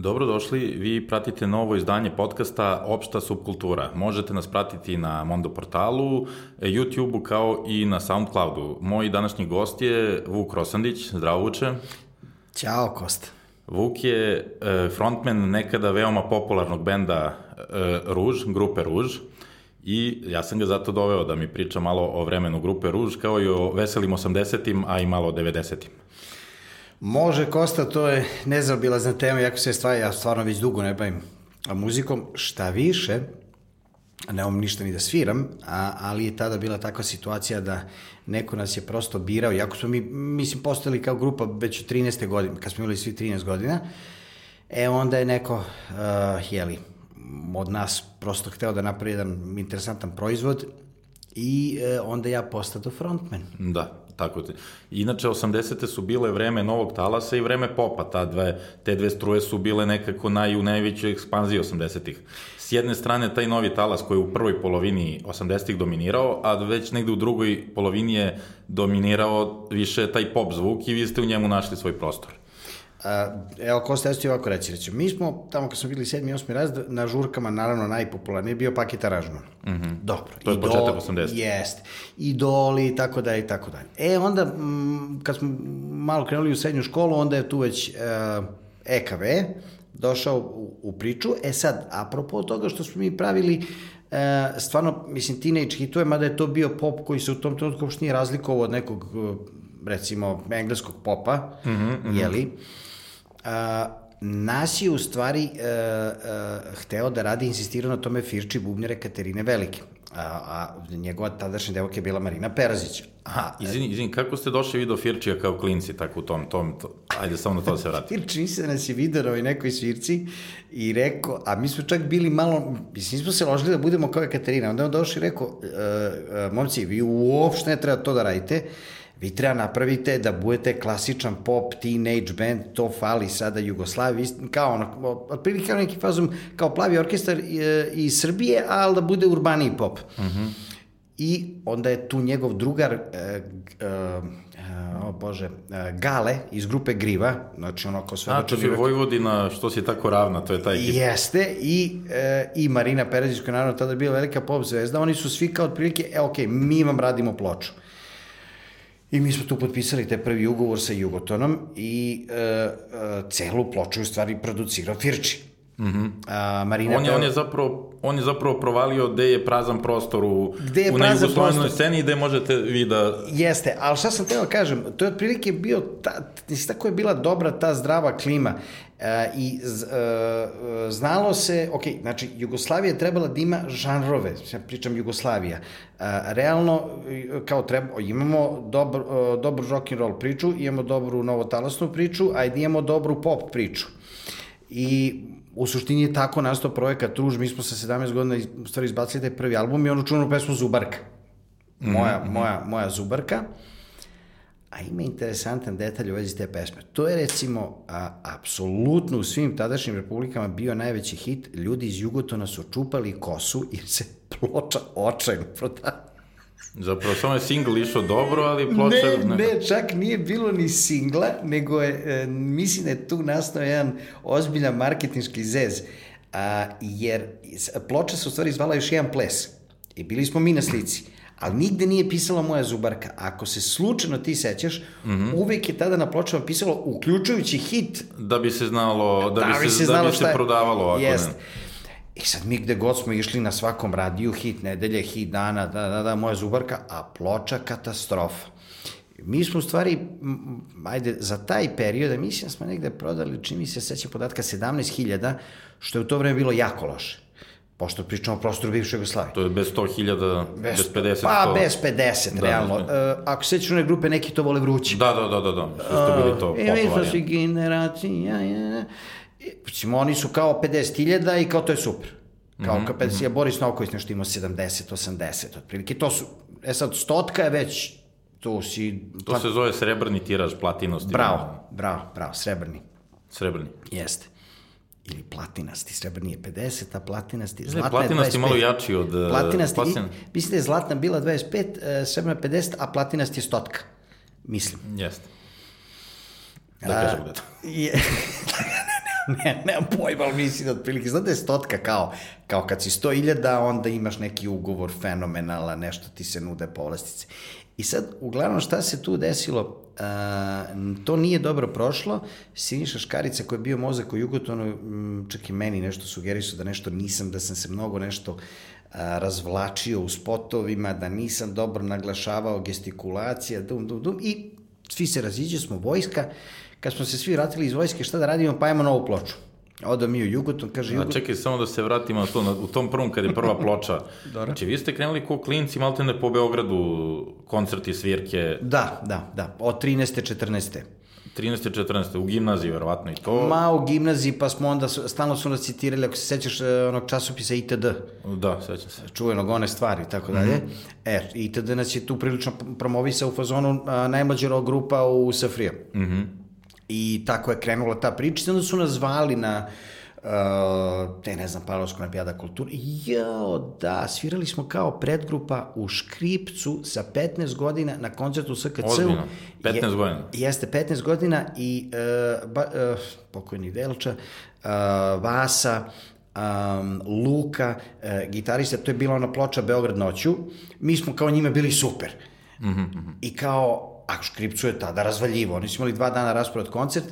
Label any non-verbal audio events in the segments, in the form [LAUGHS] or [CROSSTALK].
Dobrodošli, vi pratite novo izdanje podcasta Opšta subkultura. Možete nas pratiti na Mondo portalu, YouTube-u kao i na Soundcloudu. Moj današnji gost je Vuk Rosandić. Zdravo Vuče. Ćao Kosta. Vuk je e, frontman nekada veoma popularnog benda e, Ruž, grupe Ruž. I ja sam ga zato doveo da mi priča malo o vremenu grupe Ruž, kao i o veselim 80-im, a i malo o 90-im. Može, Kosta, to je nezaobilazna tema, jako se stvari, ja stvarno već dugo ne bavim muzikom. Šta više, nemam ništa ni da sviram, a, ali je tada bila takva situacija da neko nas je prosto birao, jako smo mi, mislim, postali kao grupa već u 13. godine, kad smo imali svi 13 godina, e onda je neko, uh, jeli, od nas prosto hteo da napravi jedan interesantan proizvod i uh, onda ja postao frontman. Da, Tako te. Inače, 80. su bile vreme novog talasa i vreme popa. Ta dve, te dve struje su bile nekako naj, u najvećoj ekspanziji 80-ih. S jedne strane, taj novi talas koji je u prvoj polovini 80-ih dominirao, a već negde u drugoj polovini je dominirao više taj pop zvuk i vi ste u njemu našli svoj prostor. A, evo, Kosta, ja ću ti ovako reći, reći, mi smo, tamo kad smo bili sedmi, osmi raz, na žurkama, naravno, najpopularniji bio paket aranžman. Mm -hmm. Dobro. To je početak 80. Jeste. Idoli, i tako dalje, i tako dalje. E, onda, m, kad smo malo krenuli u srednju školu, onda je tu već uh, e, EKV došao u, u priču. E sad, apropo toga što smo mi pravili e, stvarno, mislim, teenage hituje, mada je to bio pop koji se u tom trenutku uopšte nije razlikovao od nekog, recimo, engleskog popa, mm -hmm, jeli? a, nas je u stvari a, a, hteo da radi, insistirao na tome Firči bubnjare Katerine Velike. A, a njegova tadašnja devojka je bila Marina Perazić. Aha, izvini, izvini, kako ste došli video Firčija kao klinci, tako u tom, tom, to, ajde samo na to da se vrati. [LAUGHS] Firči mislim da nas je video na ovoj nekoj svirci i rekao, a mi smo čak bili malo, mislim, nismo se ložili da budemo kao Katerina, onda je on došao i rekao, e, e, momci, vi uopšte ne treba to da radite, Vi treba napravite da budete klasičan pop, teenage band, to fali sada Jugoslaviji, kao ono, otprilike kao neki fazom, kao plavi orkestar e, iz Srbije, ali da bude urbaniji pop. Mm -hmm. I onda je tu njegov drugar, e, e, o bože, Gale iz grupe Griva, znači ono ko sve... A, to je Vojvodina, što si tako ravna, to je taj ekip. Jeste, i, e, i Marina Perezić, koja naravno tada bila velika pop zvezda, oni su svi kao otprilike, e, ok, mi vam radimo ploču. I mi smo tu potpisali taj prvi ugovor sa Jugotonom i e, e, celu ploču u stvari producirao Firči. Mm -hmm. A, Marina on, je, on, je zapravo, on je zapravo provalio gde je prazan prostor u, gde je u najugoslovenoj sceni gde možete vi da... Jeste, ali šta sam teo da kažem, to je otprilike bio, ta, tako je bila dobra ta zdrava klima. E, I z, e, znalo se, ok, znači Jugoslavija je trebala da ima žanrove, ja pričam Jugoslavija. E, realno, kao treba, imamo dobr, e, dobru rock and roll priču, imamo dobru novotalasnu priču, a imamo dobru pop priču. I u suštini je tako nastao projekat Ruž, mi smo sa 17 godina u stvari izbacili taj prvi album i onu čuvenu pesmu Zubarka. Moja, mm -hmm. moja, moja Zubarka. A ima interesantan detalj u vezi te pesme. To je recimo a, apsolutno u svim tadašnjim republikama bio najveći hit. Ljudi iz Jugotona su čupali kosu jer se ploča očajno prodala. Zapravo samo je singl išao dobro, ali ploča... Ne, ne, čak nije bilo ni singla, nego je, e, mislim da je tu nastao jedan ozbiljan marketinški zez. A, jer ploča se u stvari zvala još jedan ples. I bili smo mi na slici ali nigde nije pisala moja zubarka. Ako se slučajno ti sećaš, mm -hmm. uvek je tada na pločama pisalo uključujući hit. Da bi se znalo, da, da bi se, da bi se prodavalo. Ako jest. Ne. I sad mi gde god smo išli na svakom radiju, hit nedelje, hit dana, da, da, da, moja zubarka, a ploča katastrofa. Mi smo u stvari, ajde, za taj period, mislim smo negde prodali, čini mi se seća podatka, 17.000, što je u to vreme bilo jako loše pošto pričamo o prostoru bivše Jugoslavije. To je bez 100.000, bez, bez 50. Pa, to... bez 50, da, realno. Da. Uh, ako sećaš one grupe, neki to vole vrući. Da, da, da, da, da. Što ste bili to popularni. E, mi smo svi generacija, ja. Recimo, oni su kao 50.000 i kao to je super. Kao mm -hmm, kad mm -hmm. Boris Novković nešto imao 70, 80, otprilike. To su, e sad, stotka je već, tu si... To se zove srebrni tiraž, platinosti. Bravo, bravo, bravo, srebrni. Srebrni. Jeste. Ili platinasti, srebrni je 50, a platinasti, Ne, zlatna platinasti je 25. malo jači od... e, Platinasti, platina- i, mislim da je zlatna bila 25, e, srebrna 50, a platinasti je stotka. Mislim. Jeste. Da kažem da je to. Je, [LAUGHS] ne, nemam pojma, ali mislim da otprilike, znate, stotka kao, kao kad si 100.000, onda imaš neki ugovor fenomenala, nešto ti se nude povlastice. I sad, uglavnom, šta se tu desilo? A, to nije dobro prošlo. Siniša Škarica koji je bio mozak u Jugotonu, m, čak i meni nešto sugerisu da nešto nisam, da sam se mnogo nešto a, razvlačio u spotovima, da nisam dobro naglašavao gestikulacija, dum, dum, dum, i svi se raziđe, smo vojska, kad smo se svi vratili iz vojske, šta da radimo, pa ajmo novu ploču. Odo mi u Jugoton, kaže A Jugoton, čekaj, samo da se vratimo na to, na, u tom prvom kad je prva ploča. [LAUGHS] znači, vi ste krenuli ko klinci, malte ne po Beogradu, koncerti, svirke, da, da, da, od 13. 14. 13. 14. u gimnaziji, verovatno i to. Ma u gimnaziji, pa smo onda, stalno su nas citirali, ako se sećaš e, onog časopisa ITD, Da, sećam se. čuvenog one stvari i tako dalje. E, ITD nas je tu prilično promovisao u fazonu a, najmlađa grupa u Safrija. Mhm. I tako je krenula ta priča. I onda su nas zvali na uh, te, ne znam, Palovsko olimpijada kulture. Jao, da, svirali smo kao predgrupa u Škripcu sa 15 godina na koncertu SKC-u. Ozbiljno, 15 godina. Jeste, 15 godina i uh, ba, uh, pokojni Delča, uh, Vasa, um, Luka, uh, gitarista, to je bila ona ploča Beograd noću. Mi smo kao njime bili super. Mm -hmm. I kao, a Škripcu je tada razvaljivo. Oni su imali dva dana raspored koncert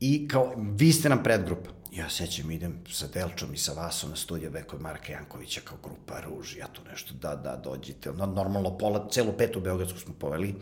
i kao, vi ste nam predgrupa. Ja sećam, idem sa Delčom i sa Vasom na studiju B kod Marka Jankovića kao grupa Ruž, ja tu nešto, da, da, dođite. No, normalno, pola, celu petu Beogradsku smo poveli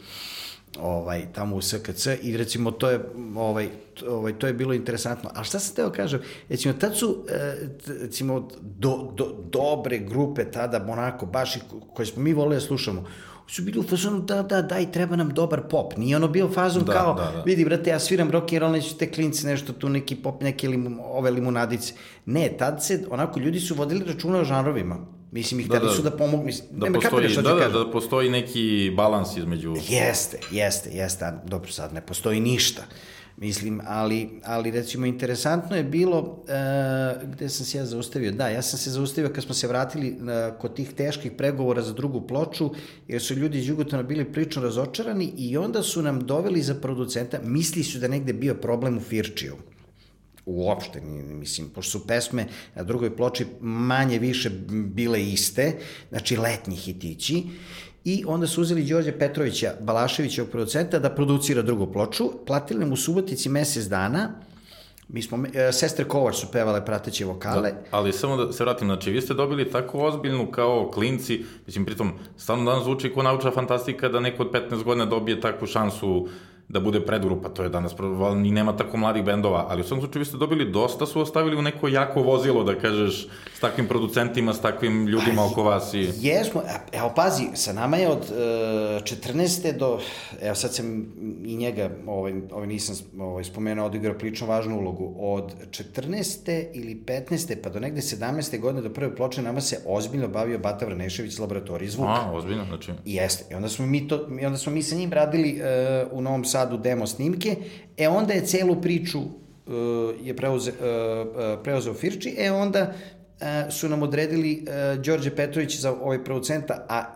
ovaj, tamo u SKC i recimo to je, ovaj, ovaj, to je bilo interesantno. A šta sam teo kažem, recimo tad su e, t- recimo do, do, dobre grupe tada, onako, baš i ko- koje smo mi voleli da slušamo, su bili u fazonu da, da, daj, treba nam dobar pop. Nije ono bio fazon Da, kao, da, da. vidi, brate, ja sviram rock and roll, neću te klinci nešto tu, neki pop, neke limu, ove limunadice. Ne, tad se, onako, ljudi su vodili računa o žanrovima. Mislim, i hteli da. su da pomognu. Mislim, Da nema postoji, da, da, kažem. da postoji neki balans između... Jeste, jeste, jeste, dobro sad ne postoji ništa. Mislim, ali, ali recimo interesantno je bilo, e, gde sam se ja zaustavio, da, ja sam se zaustavio kad smo se vratili e, kod tih teških pregovora za drugu ploču, jer su ljudi iz Jugotona bili prilično razočarani i onda su nam doveli za producenta, misli su da negde bio problem u Firčiju. Uopšte, mislim, pošto su pesme na drugoj ploči manje više bile iste, znači letnji hitići, i onda su uzeli Đorđe Petrovića, Balaševićevog producenta, da producira drugu ploču, platili nam u Subotici mesec dana, mi smo, e, sestre Kovar su pevale prateće vokale, Da, ali samo da se vratim, znači vi ste dobili tako ozbiljnu kao klinci, mislim pritom stalno danas zvuči kao naučna fantastika da neko od 15 godina dobije takvu šansu da bude predgrupa, to je danas, ni nema tako mladih bendova, ali u svakom slučaju vi ste dobili dosta, su ostavili u neko jako vozilo, da kažeš, s takvim producentima, s takvim ljudima oko vas i... Jesmo, e, evo pazi, sa nama je od e, 14. do, evo sad sam i njega, ovaj, ovaj nisam ovaj, spomenuo, odigrao prilično važnu ulogu, od 14. ili 15. pa do negde 17. godine do prve ploče nama se ozbiljno bavio Bata Vranešević iz laboratorije zvuka. A, ozbiljno, znači... I Jeste. I onda smo mi to, i onda smo mi sa njim radili uh, u Novom Sadu demo snimke. E onda je celu priču uh, je preuze, uh, uh, preuzeo Firči. E onda su nam odredili Đorđe Petrović za ovaj producenta, a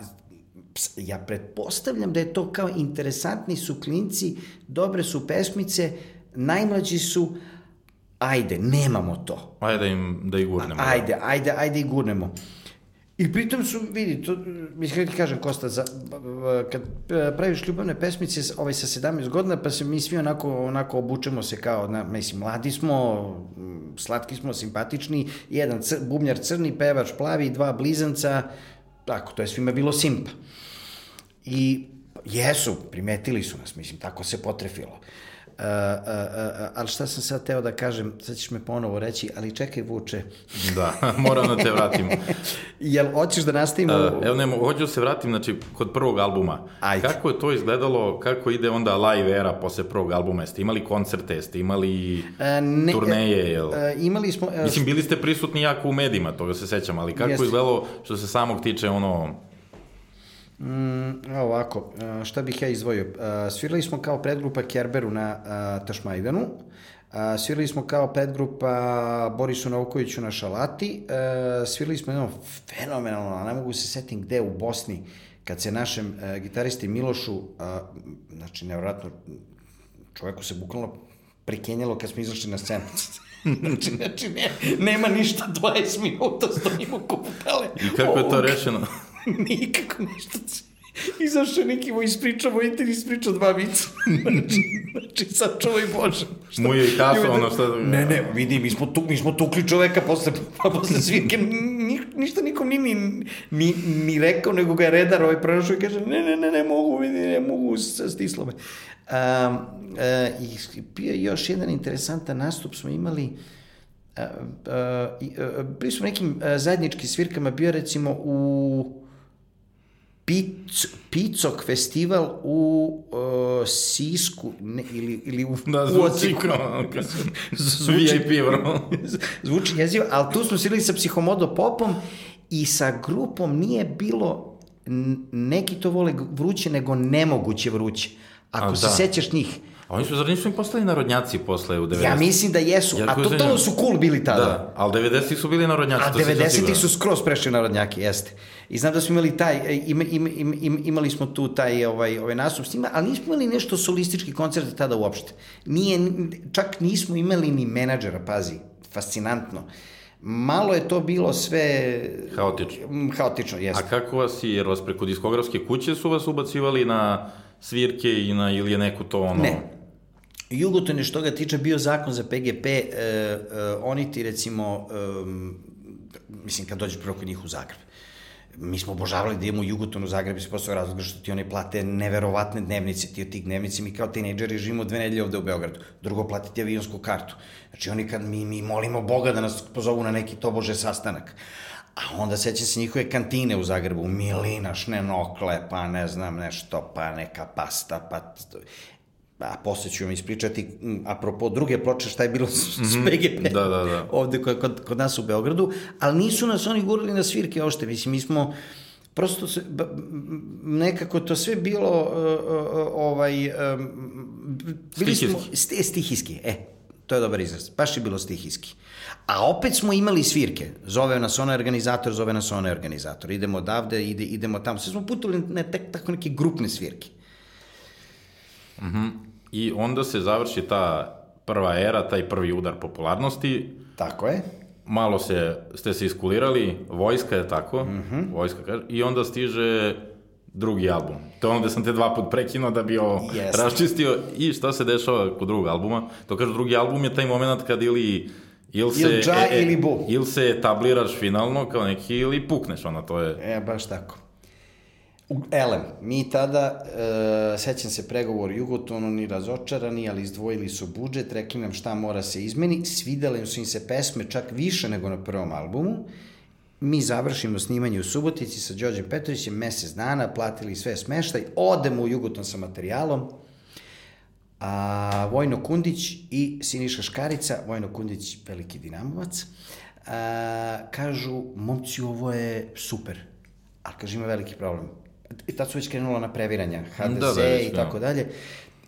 ja pretpostavljam da je to kao interesantni su klinci, dobre su pesmice, najmlađi su, ajde, nemamo to. Ajde im, da ih gurnemo. Ajde, ajde, ajde i gurnemo. I pritom su, vidi, to, mislim, ti kažem, Kosta, za, kad praviš ljubavne pesmice ovaj, sa 17 godina, pa se mi svi onako, onako obučemo se kao, na, mislim, mladi smo, slatki smo, simpatični, jedan cr, bubnjar crni, pevač plavi, dva blizanca, tako, to je svima bilo simpa. I jesu, primetili su nas, mislim, tako se potrefilo. Uh, uh, uh, ali šta sam sad teo da kažem, sad ćeš me ponovo reći, ali čekaj Vuče, Da, [LAUGHS] moram da te vratim. Jel hoćeš da nastavimo? Uh, evo ne, mo- hoću da se vratim, znači, kod prvog albuma. Ajde. Kako je to izgledalo, kako ide onda live era posle prvog albuma? Jeste imali koncerte, jeste imali E, ne, turneje, jel? E, imali smo... E, Mislim, bili ste prisutni jako u medijima, toga se sećam, ali kako Jeste. je izgledalo što se samog tiče ono... mm, ovako, e, šta bih ja izdvojio? E, svirali smo kao predgrupa Kerberu na e, Tašmajdanu. Svirali smo kao pet grupa Borisu Novkoviću na Šalati. Svirali smo jedno fenomenalno, ne mogu se setim gde, u Bosni, kad se našem a, gitaristi Milošu, znači, nevratno, čoveku se bukvalno prikenjalo kad smo izašli na scenu. [LAUGHS] znači, znači ne, nema ništa 20 minuta, stojimo kupale. I kako je to rešeno? [LAUGHS] Nikako ništa. Izašao neki moj ispričao, moj inter ispričao dva vica. znači, [LAUGHS] znači, sad čuvaj Bože. Šta? Mu je i kaso, ono šta... Ne, ne, vidi, mi smo, tu, mi smo tukli čoveka posle, pa [LAUGHS] posle svirke, ni, ništa nikom ni, ni, ni, ni rekao, nego ga je redar ovaj pronašao i kaže, ne, ne, ne, ne mogu, vidi, ne mogu, stislo me. Um, uh, I bio još jedan interesantan nastup smo imali, uh, uh, uh, bili smo nekim uh, zajedničkim svirkama, bio recimo u Pic, Picok festival u uh, Sisku ne, ili, ili u, da, zvuči kao [LAUGHS] VIP, bro. [LAUGHS] zvuči jezivo, ali tu smo svirali sa Psihomodo Popom i sa grupom nije bilo neki to vole vruće, nego nemoguće vruće. Ako A, se da. sećaš njih, oni su, zar nisu im postali narodnjaci posle u 90? Ja mislim da jesu, Jer, a totalno su cool bili tada. Da, ali 90-ih su bili narodnjaci. A 90-ih su skroz prešli narodnjaki, jeste. I znam da smo imali taj, e, im, im, im, im, imali smo tu taj ovaj, ovaj nastup s njima, ali nismo imali nešto solistički koncert tada uopšte. Nije, čak nismo imali ni menadžera, pazi, fascinantno. Malo je to bilo sve... Haotično. Haotično, jeste. A kako vas, jer vas preko diskografske kuće su vas ubacivali na svirke i na, ili je neko to ono... Ne, Jugoton je što ga tiče bio zakon za PGP, e, e, oni ti recimo, e, mislim kad dođeš prvo kod njih u Zagreb, mi smo obožavali da idemo Jugoton u Zagreb iz prostog razloga što ti oni plate neverovatne dnevnice, ti od tih dnevnici mi kao tinejdžeri živimo dve nedelje ovde u Beogradu, drugo platiti avionsku kartu. Znači oni kad mi, mi molimo Boga da nas pozovu na neki tobože sastanak. A onda sećam se njihove kantine u Zagrebu, milina, šnenokle, pa ne znam nešto, pa neka pasta, pa a posle ću vam ispričati, apropo druge ploče, šta je bilo s, mm -hmm. s PGP da, da, da. ovde kod, kod, nas u Beogradu, ali nisu nas oni gurali na svirke ošte, mislim, mi smo prosto se, nekako to sve bilo uh, uh, ovaj um, bili stihijski. smo st, stihijski, e to je dobar izraz, baš je bilo stihijski a opet smo imali svirke zove nas onaj organizator, zove nas onaj organizator idemo odavde, ide, idemo tamo sve smo putovali na tek, tako neke grupne svirke Mhm. Mm I onda se završi ta prva era, taj prvi udar popularnosti. Tako je. Malo se, ste se iskulirali, vojska je tako, mm -hmm. vojska kaže, i onda stiže drugi album. To je onda sam te dva put prekinuo da bi ovo yes. raščistio i šta se dešava kod drugog albuma. To kaže, drugi album je taj moment kad ili ili se, il dža, e, ili bu. ili se etabliraš finalno kao neki ili pukneš, ona to je... E, baš tako. Elem, mi tada, e, sećam se pregovor Jugotonu, ni razočarani, ali izdvojili su budžet, rekli nam šta mora se izmeni, svidele su im se pesme čak više nego na prvom albumu, mi završimo snimanje u Subotici sa Đorđem Petrovićem, mesec dana, platili sve smeštaj, odemo u Jugoton sa materijalom, a, Vojno Kundić i Siniša Škarica, Vojno Kundić, veliki dinamovac, a, kažu, momci, ovo je super, ali kaže, ima veliki problem i tad su već krenula na previranja, HDZ da, da, i tako da. dalje.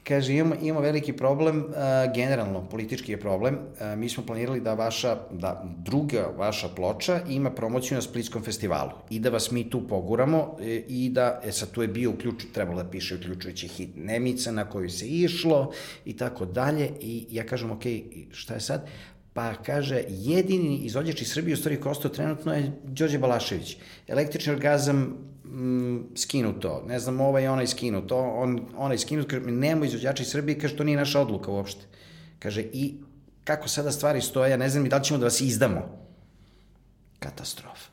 Kaže, imamo, imamo veliki problem, uh, generalno, politički je problem. Uh, mi smo planirali da vaša, da druga vaša ploča ima promociju na Splitskom festivalu i da vas mi tu poguramo e, i da, e sad tu je bio uključ, trebalo da piše uključujući hit Nemica na koju se išlo i tako dalje i ja kažem, ok, šta je sad? Pa kaže, jedini izvođač iz Srbije u stvari kosto trenutno je Đorđe Balašević. Električni orgazam mm, skinuto, ne znam, ovaj onaj skinuto, on, onaj skinuto, kaže, nema izvođača iz Srbije, kaže, to nije naša odluka uopšte. Kaže, i kako sada stvari stoje, ja ne znam i da li ćemo da vas izdamo. Katastrofa.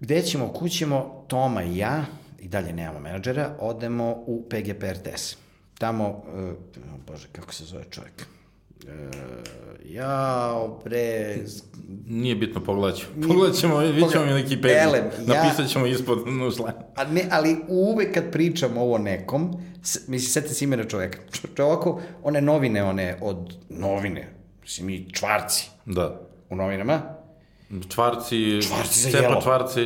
Gde ćemo, kućemo, Toma i ja, i dalje nemamo menadžera, odemo u PGP RTS. Tamo, uh, bože, kako se zove čovjek? Uh, jao, bre... Nije bitno, pogledat ćemo. Pogledat ćemo, vidjet ćemo mi neki ja... Napisat ćemo ispod nusla. A ne, ali uvek kad pričam ovo nekom, mislim, sete se imena čoveka. Čovako, one novine, one od novine, mislim, mi čvarci. Da. U novinama, Čvarci, čvarci za cepa čvarci.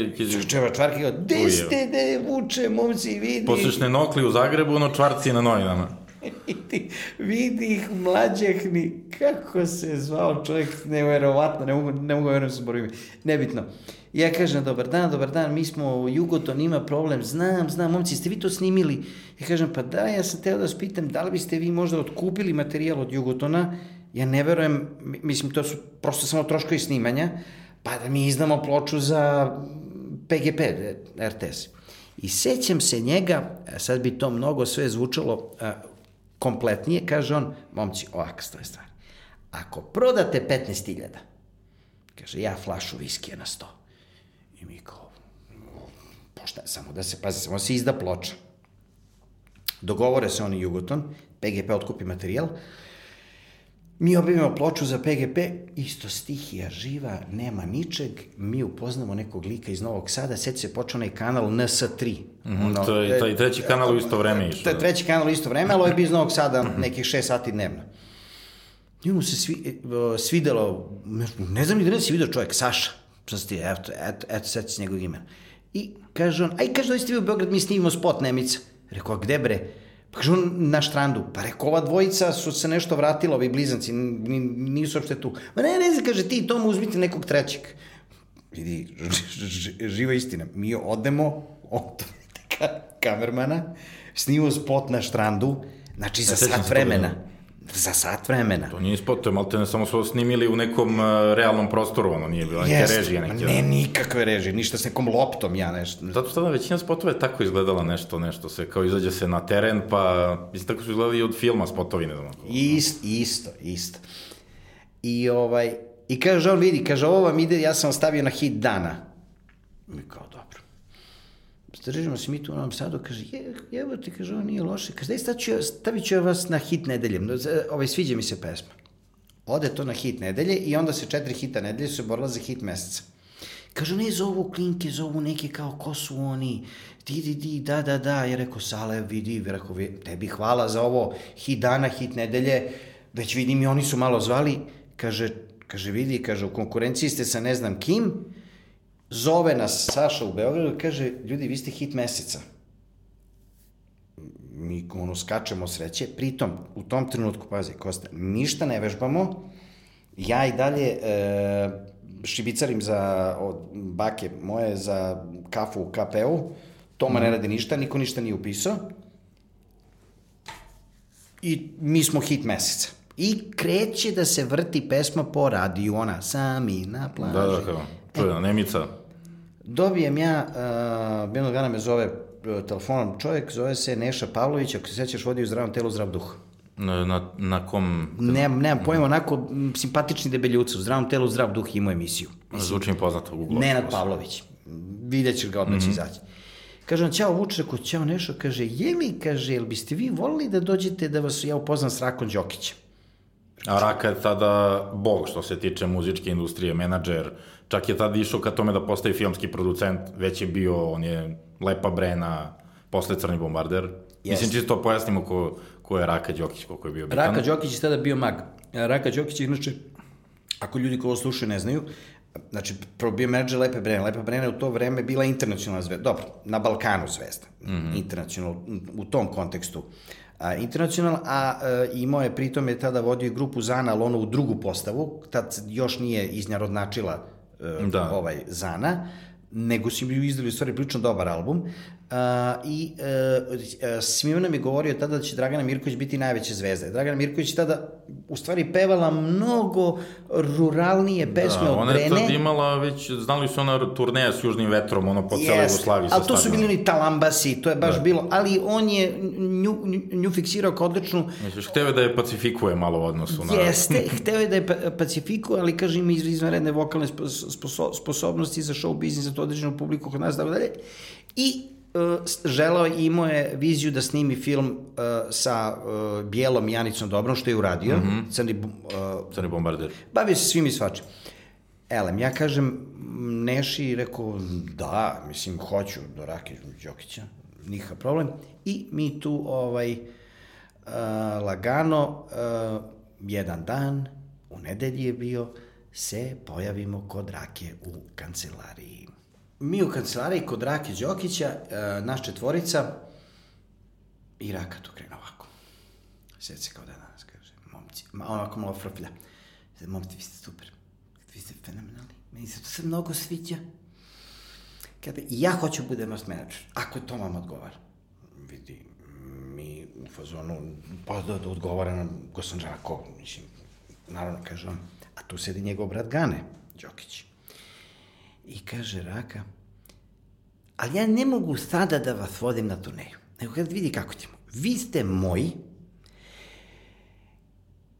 Čeva čvarki, gde ste, de, vuče, momci, vidi. Poslušne nokli u Zagrebu, ono čvarci na novinama. [LAUGHS] vidi, vidi ih mlađehni, kako se zvao čovjek, neverovatno, ne mogu, ne mogu verujem se ime. Nebitno. Ja kažem, dobar dan, dobar dan, mi smo u Jugoton, ima problem, znam, znam, momci, ste vi to snimili? Ja kažem, pa da, ja sam teo da vas pitam, da li biste vi možda otkupili materijal od Jugotona? Ja ne verujem, mislim, to su prosto samo troškovi snimanja, pa da mi izdamo ploču za PGP, RTS. I sećam se njega, sad bi to mnogo sve zvučalo kompletnije, kaže on, momci, ovaka stoje stvar. Ako prodate 15.000, kaže, ja flašu viskija na 100. I mi kao, pošta, samo da se, pazi, samo se izda ploča. Dogovore se oni Jugoton, PGP otkupi materijal, Mi objavimo ploču za PGP, isto stihija živa, nema ničeg, mi upoznamo nekog lika iz Novog Sada, sad se počeo onaj kanal NS3. Mm -hmm, ono, to je taj treći kanal u isto vreme išao. To je treći kanal u isto vreme, ali ovo je bio iz Novog Sada -hmm. nekih 6 sati dnevno. Njemu se svi, svidelo, ne znam ni da si vidio čovjek, Saša, što ti, eto, eto, eto, sad si njegovog imena. I kaže on, aj kaže, da ste vi u Beograd, mi snimimo spot Nemica. Rekao, gde bre? Pa kažu na štrandu. Pa rekao, ova dvojica su se nešto vratila, ovi blizanci, nisu uopšte tu. Ma ne, ne kaže, ti tomu uzmite nekog trećeg. Vidi, živa istina. Mi odemo, od [LAUGHS] kamermana, snimamo spot na štrandu, znači za sat vremena. Za sat vremena. To nije spot, to je malte ne samo su snimili u nekom uh, realnom prostoru, ono nije bilo neke režije. Neke, ne, nikakve režije, ništa s nekom loptom, ja nešto. Zato što da većina spotova je tako izgledala nešto, nešto se, kao izađe se na teren, pa, mislim, tako su izgledali od filma spotovi, ne znam. Ist, isto, isto. I ovaj, i kaže on, vidi, kaže, ovo vam ide, ja sam stavio na hit dana. Mi kao, dobro. Zdržimo se mi tu u Novom Sadu, kaže, je, evo ti, kaže, ovo nije loše. Kaže, daj, stavit ću, stavit ću vas na hit nedelje. Ovaj, sviđa mi se pesma. Ode to na hit nedelje i onda se četiri hita nedelje su borila za hit meseca. Kaže, ne, zovu klinke, zovu neke kao, ko su oni, di, di, di, da, da, da. Ja rekao, Sale, vidi, rekao, tebi hvala za ovo, hit dana, hit nedelje, već vidim i oni su malo zvali. Kaže, kaže, vidi, kaže, u konkurenciji ste sa ne znam kim, Zove nas Saša u Beogradu i kaže, ljudi, vi ste hit meseca. Mi ono skačemo sreće, pritom u tom trenutku, pazi, Kosta, ništa ne vežbamo, ja i dalje e, šibicarim za od bake moje za kafu u KP-u, Toma mm. ne radi ništa, niko ništa nije upisao. I mi smo hit meseca. I kreće da se vrti pesma po radiju, ona sami na plaži. Da, da, kao, čujena, e, Nemica. Dobijem ja, uh, jednog dana me zove uh, telefonom čovjek, zove se Neša Pavlović, ako se sećaš, vodi u zdravom telu zdrav duh. Na, na, kom... Nemam, nemam pojma, onako simpatični debeljuca, u zdravom telu zdrav duh ima emisiju. Mislim, Zvuči mi poznato u Google. Nenad Pavlović. Vidjet ćeš ga odmah mm -hmm. izaći. Kaže on, čao Vuče, rekao, čao Nešo, kaže, je mi, kaže, jel biste vi volili da dođete da vas ja upoznam s Rakom Đokićem? A Raka je tada bog što se tiče muzičke industrije, menadžer, čak je tada išao ka tome da postaje filmski producent, već je bio, on je Lepa Brena, posle Crni bombarder. Yes. Mislim, čisto pojasnimo ko, ko je Raka Đokić, koliko je bio bitan. Raka Đokić je tada bio mag. Raka Đokić je, inače, ako ljudi ko ovo slušaju ne znaju, znači, prvo bio menadžer Lepe Brene. Lepa Brena u to vreme bila internacionalna zvezda. Dobro, na Balkanu zvezda. Mm -hmm. Internacionalna, u tom kontekstu. A, internacional, a e, imao je pritom je tada vodio grupu Zana, ali ono u drugu postavu, tad još nije iznjarodnačila E, da. ovaj Zana, nego si bi izdali stvari prilično dobar album. Uh, I uh, nam je govorio tada da će Dragana Mirković biti najveća zvezda. Dragana Mirković tada u stvari pevala mnogo ruralnije pesme da, od Brene. Ona je tad imala već, znali su ona turneja s Južnim vetrom, ono po celoj Jugoslaviji. Ali to su bili oni talambasi, to je baš da. bilo, ali on je nju, nju fiksirao kao odličnu... Misliš, hteo je da je pacifikuje malo u odnosu na... Jeste, [LAUGHS] hteo je da je pacifikuje, ali kaže ima izvanredne vokalne sposobnosti za show biznis, za to određenu publiku kod nas, tako dalje. I želao i imao je viziju da snimi film uh, sa uh, bijelom Janicom Dobrom, što je uradio. Mm -hmm. Crni, uh, Crni bombarder. Bavio se svim i svačim. Elem, ja kažem Neši, rekao, da, mislim, hoću do Rake Đokića, nikakav problem. I mi tu, ovaj, uh, lagano, uh, jedan dan, u nedelji je bio, se pojavimo kod Rake u kancelariji mi u kancelariji kod Rake Đokića, e, naš četvorica, i Raka to krene ovako. Sjeti se kao da danas, kaže, momci, ma onako malo frflja. Momci, vi ste super, vi ste fenomenalni, meni se to sve mnogo sviđa. Kada, ja hoću da budem vas menadžer, ako to vam odgovara. Vidi, mi u fazonu, pa da, da odgovara nam Gosan Žako, mislim, naravno, kaže on, a tu sedi njegov brat Gane, Đokić. I kaže Raka, ali ja ne mogu sada da vas vodim na turneju, nego kad vidi kako ćemo. Vi ste moji,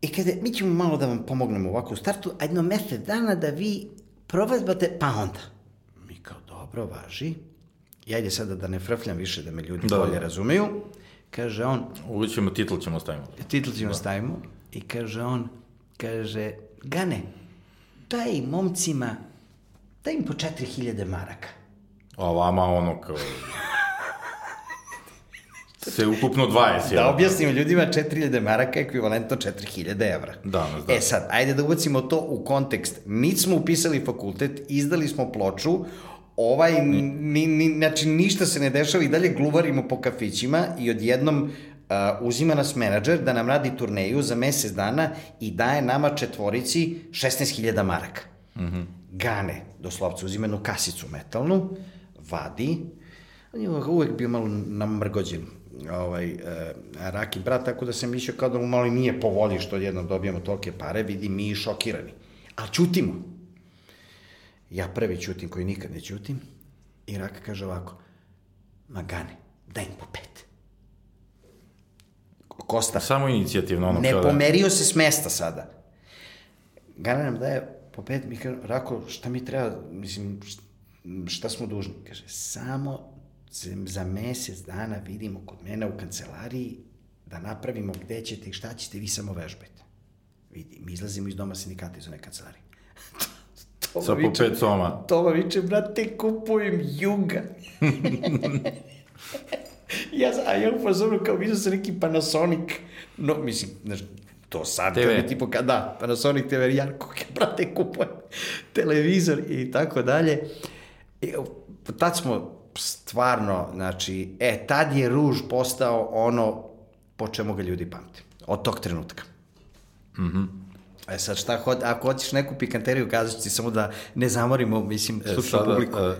i kada, mi ćemo malo da vam pomognemo ovako u startu, a jedno mesec dana da vi provazbate, pa onda. Mi kao, dobro, važi. Ja ide sada da ne frfljam više, da me ljudi Da, bolje da. razumeju. Kaže on, Uvijek ćemo, titl ćemo stavimo. titl ćemo stavimo, i kaže on, kaže, Gane, daj momcima, daj im po 4000 maraka. A vama ono kao... Se ukupno 20, Da jel? objasnimo ljudima, 4000 maraka je ekvivalentno 4000 evra. Da, da. E sad, ajde da ubacimo to u kontekst. Niti smo upisali fakultet, izdali smo ploču, ovaj, ni, ni, znači ništa se ne dešava i dalje gluvarimo po kafićima i odjednom uh, uzima nas menadžer da nam radi turneju za mesec dana i daje nama četvorici 16.000 maraka. Mm -hmm. Gane, doslovce, uzima jednu kasicu metalnu, vadi, on je uvek bio malo namrgođen ovaj, e, Raki brat, tako da sam mislio kao da mu malo i nije po volji što odjednom dobijamo tolike pare, vidi mi i šokirani. Ali čutimo. Ja prvi čutim koji nikad ne čutim i Raka kaže ovako, ma Gane, daj im po pet. Kosta, Samo inicijativno ono ne da... pomerio se s mesta sada. Gane nam daje po pet, mi kaže, Rako, šta mi treba, mislim, šta smo dužni? Kaže, samo za- mesec dana vidimo kod mene u kancelariji da napravimo gde ćete i šta ćete, vi samo vežbajte. Vidi, mi izlazimo iz doma sindikata iz one kancelarije. [LAUGHS] Sa po pet soma. Toma viče, brate, kupujem juga. [LAUGHS] ja, a ja u fazonu kao vidio sam neki Panasonic, no, mislim, znaš, to sad, TV. kad bi tipo, kad, da, Panasonic TV, ja, kako [LAUGHS] brate, kupujem televizor i tako dalje. I, tad smo stvarno, znači, e, tad je ruž postao ono po čemu ga ljudi pamte. Od tog trenutka. E sad šta, hod, ako hoćeš neku pikanteriju, kazat ću ti samo da ne zamorimo, mislim, E, slučnu publiku. e, e,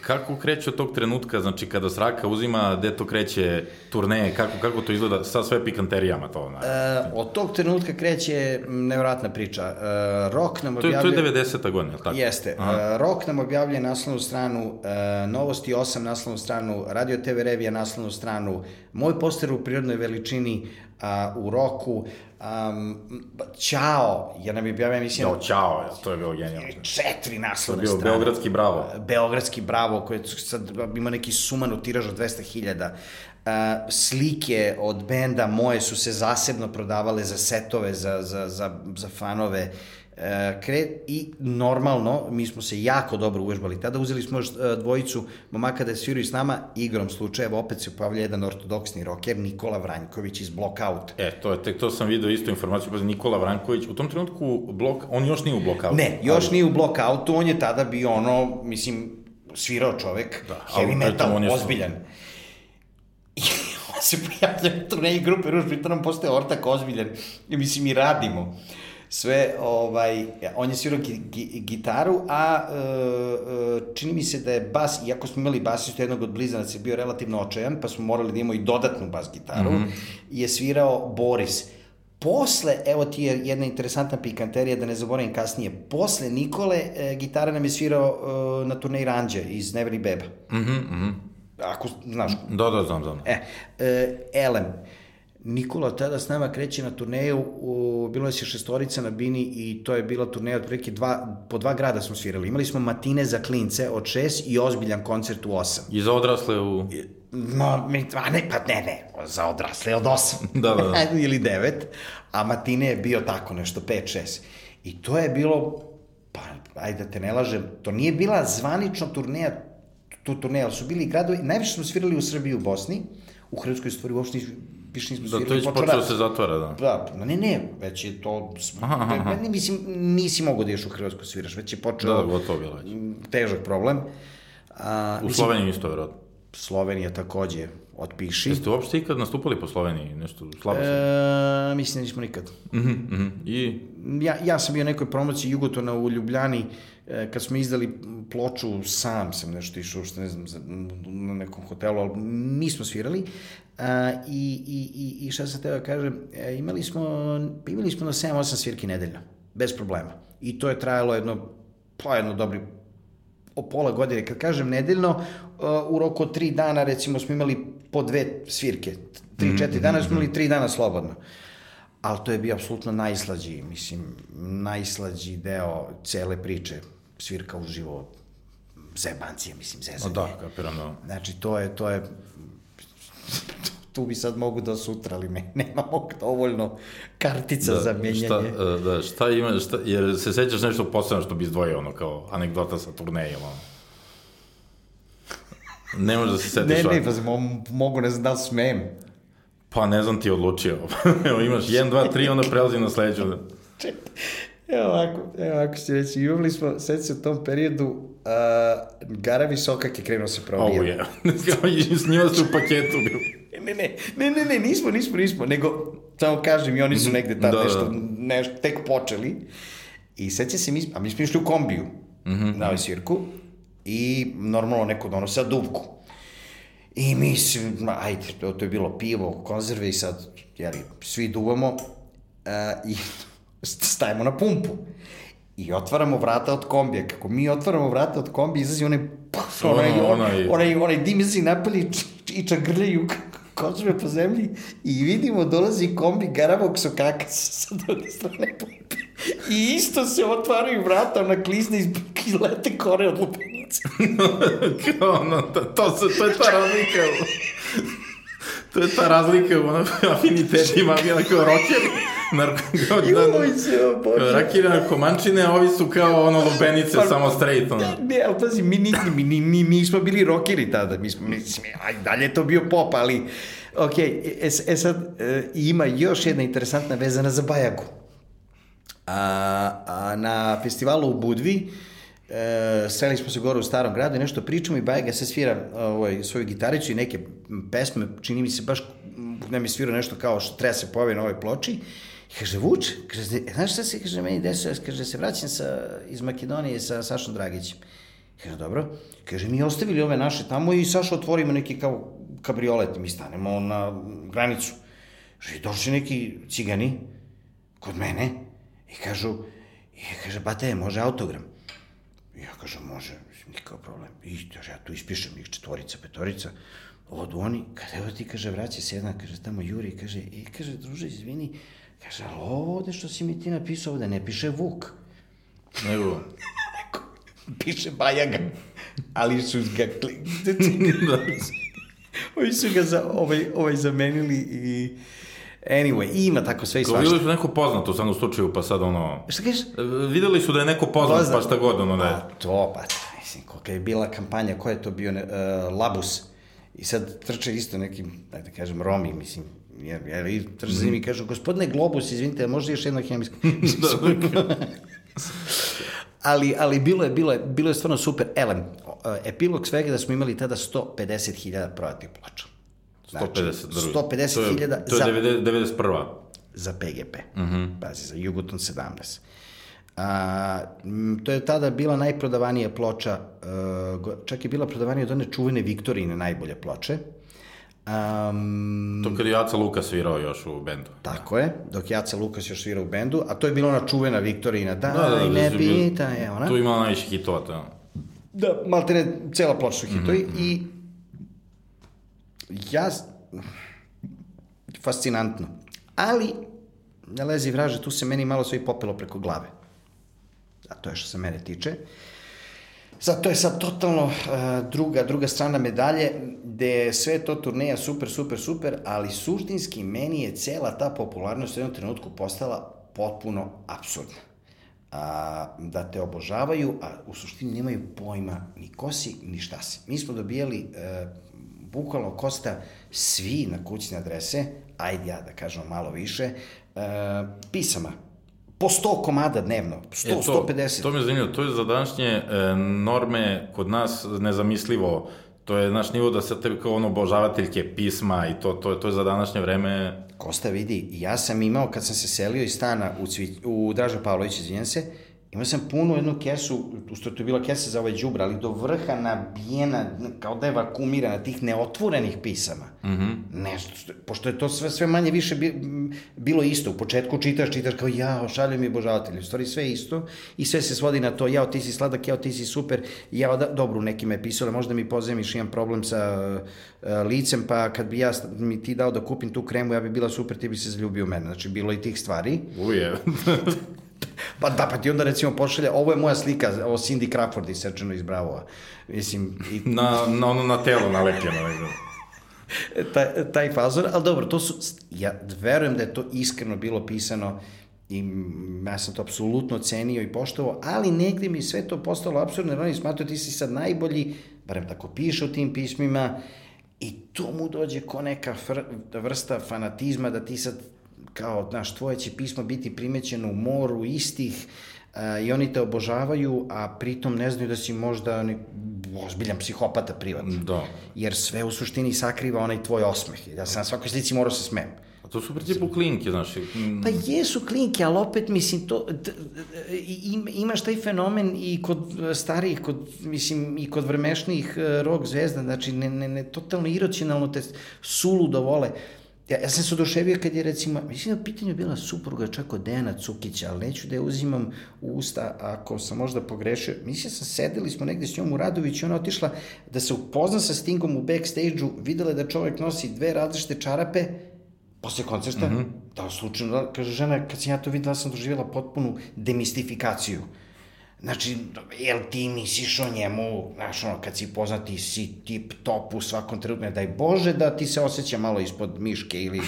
kako kreće od tog trenutka, znači kada Sraka uzima, gde to kreće turneje, kako, kako to izgleda sa sve pikanterijama to? Na, E, od tog trenutka kreće m, nevjerojatna priča. E, Rok nam to, je, to je 90. godina, je li tako? Jeste. Aha. Uh, Rok nam objavljuje naslovnu stranu, uh, Novosti 8 naslovnu stranu, Radio TV Revija naslovnu stranu, moj poster u prirodnoj veličini uh, u Roku, um, Ćao, ja nam je objavio, mislim, Jao, čao, je, to je bilo genijalno. četiri To je naslovne bio strane. Beogradski bravo. Beogradski bravo, koji sad ima neki sumanu tiraž od 200.000. Uh, slike od benda moje su se zasebno prodavale za setove, za, za, za, za fanove. Uh, kre, I normalno, mi smo se jako dobro uvežbali. Tada uzeli smo još uh, dvojicu momaka da sviraju s nama, igrom slučajeva opet se pojavlja jedan ortodoksni roker, Nikola Vranjković iz Blockout. E, to je, tek to sam video isto informaciju, pa Nikola Vranković, u tom trenutku blok, on još nije u blokautu. Ne, još nije u Blockoutu, on je tada bio ono, mislim, svirao čovek, Da, ali heavy metal, on je- ozbiljan. I [LAUGHS] on se pojavlja u turneji grupe Ruž, pritom nam postaje ortak ozbiljan. I mislim, i radimo. Sve, ovaj, on je svirao gi, gi, gitaru, a e, e, čini mi se da je bas, iako smo imali basistu jednog od blizanaca, je bio relativno očajan, pa smo morali da imamo i dodatnu bas gitaru, mm -hmm. je svirao Boris. Posle, evo ti je jedna interesantna pikanterija, da ne zaboravim kasnije, posle Nikole, e, gitara nam je svirao e, na turneji Ranđa iz Neveri Beba. Mhm, mhm. Ako znaš, Da, da, znam, znam. E, e, Elem. Nikola tada s nama kreće na turneju, u, bilo nas je šestorica na Bini i to je bila turneja otprilike dva, po dva grada smo svirali. Imali smo matine za klince od šest i ozbiljan koncert u osam. I za odrasle u... No, mi, a ne, pa ne, ne, za odrasle od osam. [LAUGHS] Da, da, da. [LAUGHS] Ili devet, a matine je bio tako nešto, pet, šest. I to je bilo, pa, ajde da te ne lažem, to nije bila zvanična turneja, tu turneja, ali su bili gradovi, najviše smo svirali u Srbiji u Bosni, u Hrvatskoj stvari uopšte više nismo Da, to svirali. već počeo počeo rat. se zatvara, da. Da, ma ne, ne, već je to... Aha, aha. Ne, mislim, nisi mogao da ješ u Hrvatsku sviraš, već je počeo... Da, da, gotovo bilo već. Težak problem. A, U mislim, Sloveniji isto, verovatno. Slovenija takođe otpiši. Jeste uopšte ikad nastupali po Sloveniji? Nešto slabo se? E, mislim da nismo nikad. Mhm, mhm. I Ja, ja sam bio nekoj promociji Jugotona u Ljubljani, e, kad smo izdali ploču, sam sam nešto išao, što ne znam, za- na nekom hotelu, ali nismo svirali. A, i, i, i, šta sam teo da kažem, e, imali smo, imali smo na 7-8 svirki nedeljno, bez problema. I to je trajalo jedno, pa jedno dobri o pola godine. Kad kažem nedeljno, uh, u roku od tri dana, recimo, smo imali po dve svirke. Tri, četiri dana smo imali tri dana slobodno. Ali to je bio apsolutno najslađi, mislim, najslađi deo cele priče. Svirka uživo, zebancija, mislim, no zezanje. da, kapiram da. Znači, to je, to je, [LAUGHS] tu bi sad mogu da sutra, ali ne, nemamo dovoljno kartica da, za menjanje. Šta, e, da, šta ima, šta, jer se sećaš nešto posebno što bi izdvojio, ono, kao anegdota sa turnejom, ono. Ne možeš da se [LAUGHS] setiš. ne, ne, pa mo, mogu, ne znam da li smem. Pa ne znam ti odlučio. [LAUGHS] Evo imaš 1, 2, 3, onda prelazi na sledeću. Čekaj, evo ovako, evo ovako ću reći, imali smo, sad se u tom periodu, uh, Garavi Sokak je krenuo se probija. Ovo je. [LAUGHS] S njima su u paketu bili. Ne, ne, ne, ne, ne, nismo, nismo, nismo, nego, samo kažem, i oni su negde tad Da, da. nešto, nešto, tek počeli. I seća se, mi, a mi smo išli u kombiju na ovaj svirku i normalno neko donosa duvku. I mi se, ajde, to, to je bilo pivo, konzerve i sad, jeli, svi duvamo uh, i stajemo na pumpu. I otvaramo vrata od kombija. Kako mi otvaramo vrata od kombija, izlazi onaj, puf, onaj, onaj, onaj- onaj, onaj dim izlazi napolje i čagrljaju konzerve po zemlji i vidimo dolazi kombi garavog sokaka sa druge strane pumpe. I isto se otvaraju vrata, ona klizne iz i lete kore od lupenice. [LAUGHS] Kao ono, to, to, se, to je ta razlika. [LAUGHS] To je ta razlika u ono, afinitetima, bila kao rockeri, narko, kao, da, rakiri narkomančine, a ovi su kao ono lubenice, Pa- samo straight, ono. Ne, ali pazi, mi, ni, mi, ni, mi nismo bili rokeri tada, mi smo, mislim, aj, dalje je to bio pop, ali, ok, e, e sad, e, ima još jedna interesantna vezana za Bajagu. A, a na festivalu u Budvi, e, sreli smo se gore u starom gradu i nešto pričamo i Bajaga se svira ovaj, svoju gitaricu i neke pesme, čini mi se baš, ne mi svira nešto kao što treba se pojavi na ovoj ploči. I kaže, Vuč, kaže, "E, znaš šta se, kaže, meni desio, kaže, se vraćam sa, iz Makedonije sa Sašom Dragićem. Kaže, dobro. Kaže, mi ostavili ove naše tamo i Saša otvorimo neki kao kabriolet, mi stanemo na granicu. Kaže, došli neki cigani kod mene i kažu, i kaže, bate, može autogram? I ja kažem, može, mislim, nikakav problem. I kaže, ja tu ispišem ih četvorica, petorica, odu oni, kada evo ti, kaže, vraća se jedna, kaže, tamo Juri, kaže, i kaže, druže, izvini, kaže, ali ovo ovde što si mi ti napisao ovde, ne piše Vuk, Nego, [LAUGHS] piše Bajaga, ali su ga, kli... [LAUGHS] da. Ovi su ga za, ovaj, ovaj zamenili i... Anyway, ima tako sve i svašta. videli su neko poznato u svakom slučaju, pa sad ono... Šta kažeš? e, Videli su da je neko poznat, Poznat. pa šta god, ono da je. A to, pa, mislim, kolika je bila kampanja, ko je to bio, ne, uh, Labus. I sad trče isto neki, da da kažem, Romi, mislim, jer, jer i trče za njim i kažu, gospodine Globus, izvinite, možda još jedno hemijsko. [LAUGHS] [LAUGHS] ali, ali bilo je, bilo je, bilo je stvarno super. Elem, epilog svega da smo imali tada 150.000 prodatih ploča. 150, drugi. 150.000 To to je 90, 91. za PGP. Mhm. Uh -huh. Pazi, za Jugoton 17. A, to je tada bila najprodavanija ploča, go- čak je bila prodavanija od one čuvene Viktorine najbolje ploče. Um, To kad je Aca Luka svirao još u bendu. tako je, dok Jaca Lukas još svira u bendu, a to je bila ona čuvena Viktorina, daj, Da, da, da, ne pita, je ona. Tu imala najviše hitova, ono. Da, malte ne, cela ploča su hitovi i ja, fascinantno. Ali, ne lezi vraže, tu se meni malo sve i popelo preko glave. A to je što se mene tiče. Sad, to je sad totalno uh, druga, druga strana medalje, gde je sve to turneja super, super, super, ali suštinski meni je cela ta popularnost u jednom trenutku postala potpuno absurdna. A, da te obožavaju, a u suštini nemaju pojma ni ko si, ni šta si. Mi smo dobijali e, bukvalno kosta svi na kućne adrese, ajde ja da kažem malo više, e, pisama. Po 100 komada dnevno, 100, E, to, 150. To mi je zanimljivo, to je za današnje e, norme kod nas nezamislivo To je naš nivo da se tebi kao ono obožavateljke pisma i to, to, to je za današnje vreme... Kosta vidi, ja sam imao, kad sam se selio iz stana u, Cvi, u Draža Pavlović, izvijem se, Imao sam punu jednu kesu, u što to je bila kesa za ovaj džubra, ali do vrha nabijena, kao da je vakumirana, tih neotvorenih pisama. Mm -hmm. Nešto, pošto je to sve, sve manje više bi, bilo isto. U početku čitaš, čitaš kao, jao, šalju mi božavatelji. U stvari sve isto i sve se svodi na to, jao, ti si sladak, jao, ti si super. Jao, da, dobro, neki me pisale, možda mi pozemiš, imam problem sa uh, licem, pa kad bi ja mi ti dao da kupim tu kremu, ja bi bila super, ti bi se zaljubio u mene. Znači, bilo i tih stvari. Uje. [LAUGHS] Pa da, pa ti onda recimo pošalja, ovo je moja slika, ovo Cindy Crawford isečeno iz Bravova. Mislim, i... na, na ono na telo nalepljeno. taj, taj fazor, ali dobro, to su, ja verujem da je to iskreno bilo pisano i ja sam to apsolutno cenio i poštovao, ali negde mi sve to postalo absurdno, jer oni smatruju ti si sad najbolji, barem tako piše u tim pismima, i to mu dođe ko neka fr, vrsta fanatizma da ti sad kao, znaš, tvoje će pismo biti primećeno u moru istih uh, i oni te obožavaju, a pritom ne znaju da si možda ne, ozbiljan psihopata privatno. Da. Jer sve u suštini sakriva onaj tvoj osmeh. Ja sam na svakoj slici morao se smem. A to su principu klinke, znaš. Pa jesu klinke, ali opet, mislim, to, imaš taj fenomen i kod starijih, kod, mislim, i kod vrmešnijih e, rock zvezda, znači, ne, ne, ne, totalno iracionalno te suludo vole. Ja, ja sam se oduševio kad je recimo, mislim da u pitanju bila supruga čak od Dejana Cukića, ali neću da je uzimam u usta ako sam možda pogrešio. Mislim sam sedeli smo negde s njom u Radović i ona otišla da se upozna sa Stingom u backstage-u, videla da čovek nosi dve različite čarape, posle koncerta, mm -hmm. da slučajno, da, kaže žena, kad sam ja to videla, sam doživjela potpunu demistifikaciju. Znači, jel ti misliš o njemu, znaš, ono, kad si poznati, si tip top u svakom trenutku, daj Bože da ti se osjeća malo ispod miške ili,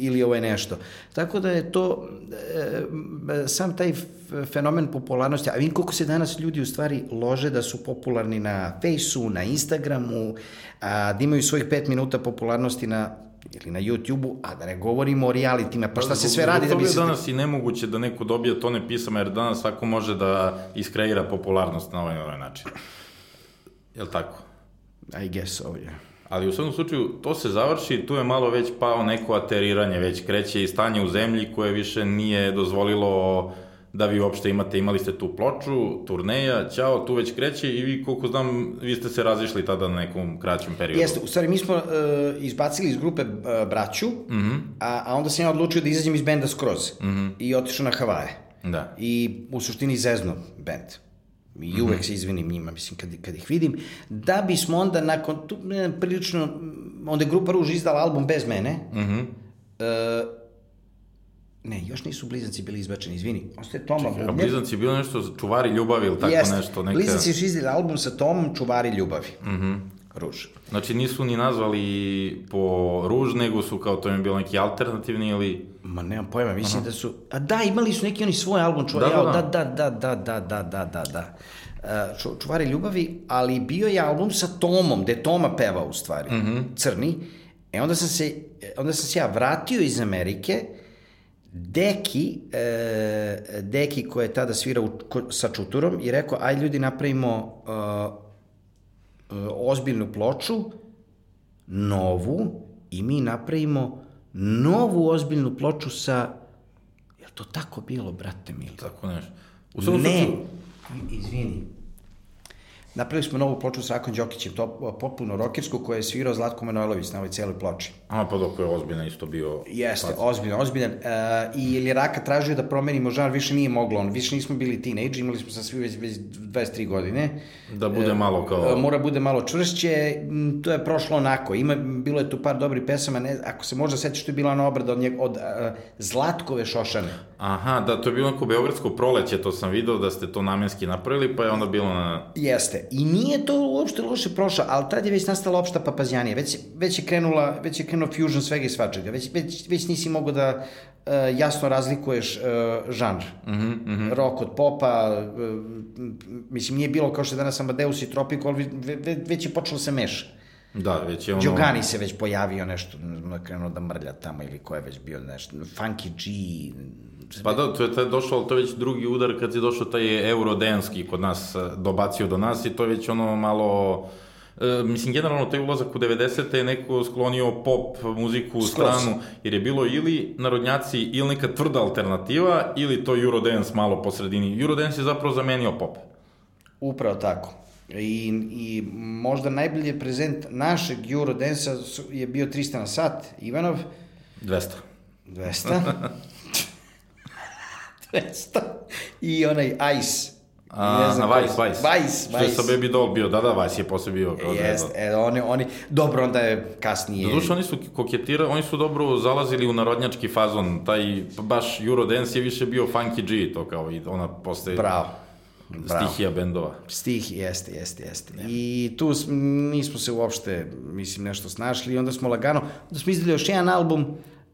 ili ovo je nešto. Tako da je to, e, sam taj fenomen popularnosti, a vidim koliko se danas ljudi u stvari lože da su popularni na Faceu, na Instagramu, a, da imaju svojih pet minuta popularnosti na ili na YouTube-u, a da ne govorimo o realitima, pa šta se sve radi da bi se... Danas i nemoguće da neko dobije tone pisama, jer danas svako može da iskreira popularnost na ovaj, ovaj način. Jel tako? I guess so, yeah. Ali u svakom slučaju, to se završi, tu je malo već pao neko ateriranje, već kreće i stanje u zemlji koje više nije dozvolilo da vi uopšte imate, imali ste tu ploču, turneja, ćao, tu već kreće i vi, koliko znam, vi ste se razišli tada na nekom kraćem periodu. Jeste, u stvari mi smo uh, izbacili iz grupe uh, braću, mm -hmm. a, a onda sam ja odlučio da izađem iz benda skroz mm -hmm. i otišao na Havaje. Da. I u suštini zezno bend. I mm -hmm. uvek se izvinim njima, mislim, kad, kad ih vidim. Da bismo onda nakon, tu, ne, prilično, onda je grupa Ruž izdala album bez mene, mm -hmm. uh, Ne, još nisu blizanci bili izbačeni, izvini. Ostaje Toma Čekaj, Bubnjer. blizanci bili nešto čuvari ljubavi ili tako Jeste. nešto? Neka... Blizanci su izdali album sa Tomom čuvari ljubavi. Mhm. Mm -hmm. Ruž. Znači nisu ni nazvali po Ruž, nego su kao to im bilo neki alternativni ili... Ma nemam pojma, mislim Aha. da su... A da, imali su neki oni svoj album čuvari. Da, da, da, da, da, da, da, da, da, da. Uh, čuvari ljubavi, ali bio je album sa Tomom, gde Toma peva u stvari, mm -hmm. crni. E onda sam se, onda sam se ja vratio iz Amerike, Deki, e, Deki koji je tada svirao ko, sa Čuturom i rekao, aj ljudi napravimo e, e, ozbiljnu ploču, novu, i mi napravimo novu ozbiljnu ploču sa... Je to tako bilo, brate mili? Tako nešto. U ne, izvini, Napravili smo novu ploču s Rakon Đokićem, to popuno rokersku, koja je svirao Zlatko Manojlović na ovoj celoj ploči. A, pa dok je ozbiljan isto bio... Jeste, Sad. ozbiljan, ozbiljan. Uh, I jer je Raka tražio da promenimo žar, više nije moglo, on, više nismo bili teenage, imali smo sa svi već, već 23 godine. Da bude uh, malo kao... Uh, mora bude malo čvršće, to je prošlo onako. Ima, bilo je tu par dobrih pesama, ne, ako se možda setiš, to je bila ona obrada od, njeg, od uh, Zlatkove Šošane. Aha, da, to je bilo neko beogradsko proleće, to sam video da ste to namenski napravili, pa je onda bilo na... Jeste, I nije to uopšte loše prošlo, ali tad je već nastala opšta papazjanija, već, već je krenula, već je krenuo fusion svega i svačega, već, već, već nisi mogao da uh, jasno razlikuješ uh, žanr. Mm -hmm, mm -hmm. Rock od popa, uh, mislim, nije bilo kao što je danas Amadeus i Tropico, ali već je počelo se meša. Da, već je ono... Đogani se već pojavio nešto, krenuo da mrlja tamo ili ko je već bio nešto, Funky G, Pa da, to je taj došao, to je već drugi udar kad je došao taj eurodenski kod nas, dobacio do nas i to je već ono malo E, mislim, generalno, taj ulazak u 90. je neko sklonio pop muziku u stranu, jer je bilo ili narodnjaci, ili neka tvrda alternativa, ili to Eurodance malo po sredini. Eurodance je zapravo zamenio pop. Upravo tako. I, I možda najbolji prezent našeg Eurodansa je bio 300 na sat, Ivanov. 200. 200. [LAUGHS] 200. I onaj Ice. A, na Vice, Vice. Vice, Što je sa Baby Doll bio, da, da, Vice je posle bio. Kao Jest, e, oni, oni, dobro, onda je kasnije... Doduše, oni su koketirali, oni su dobro zalazili u narodnjački fazon, taj, baš Eurodance je više bio Funky G, to kao i ona postaje... Bravo. Bravo. Stihija bendova. Stih, jeste, jeste, jeste. Ja. I tu nismo se uopšte, mislim, nešto snašli i onda smo lagano, onda smo izdali još jedan album,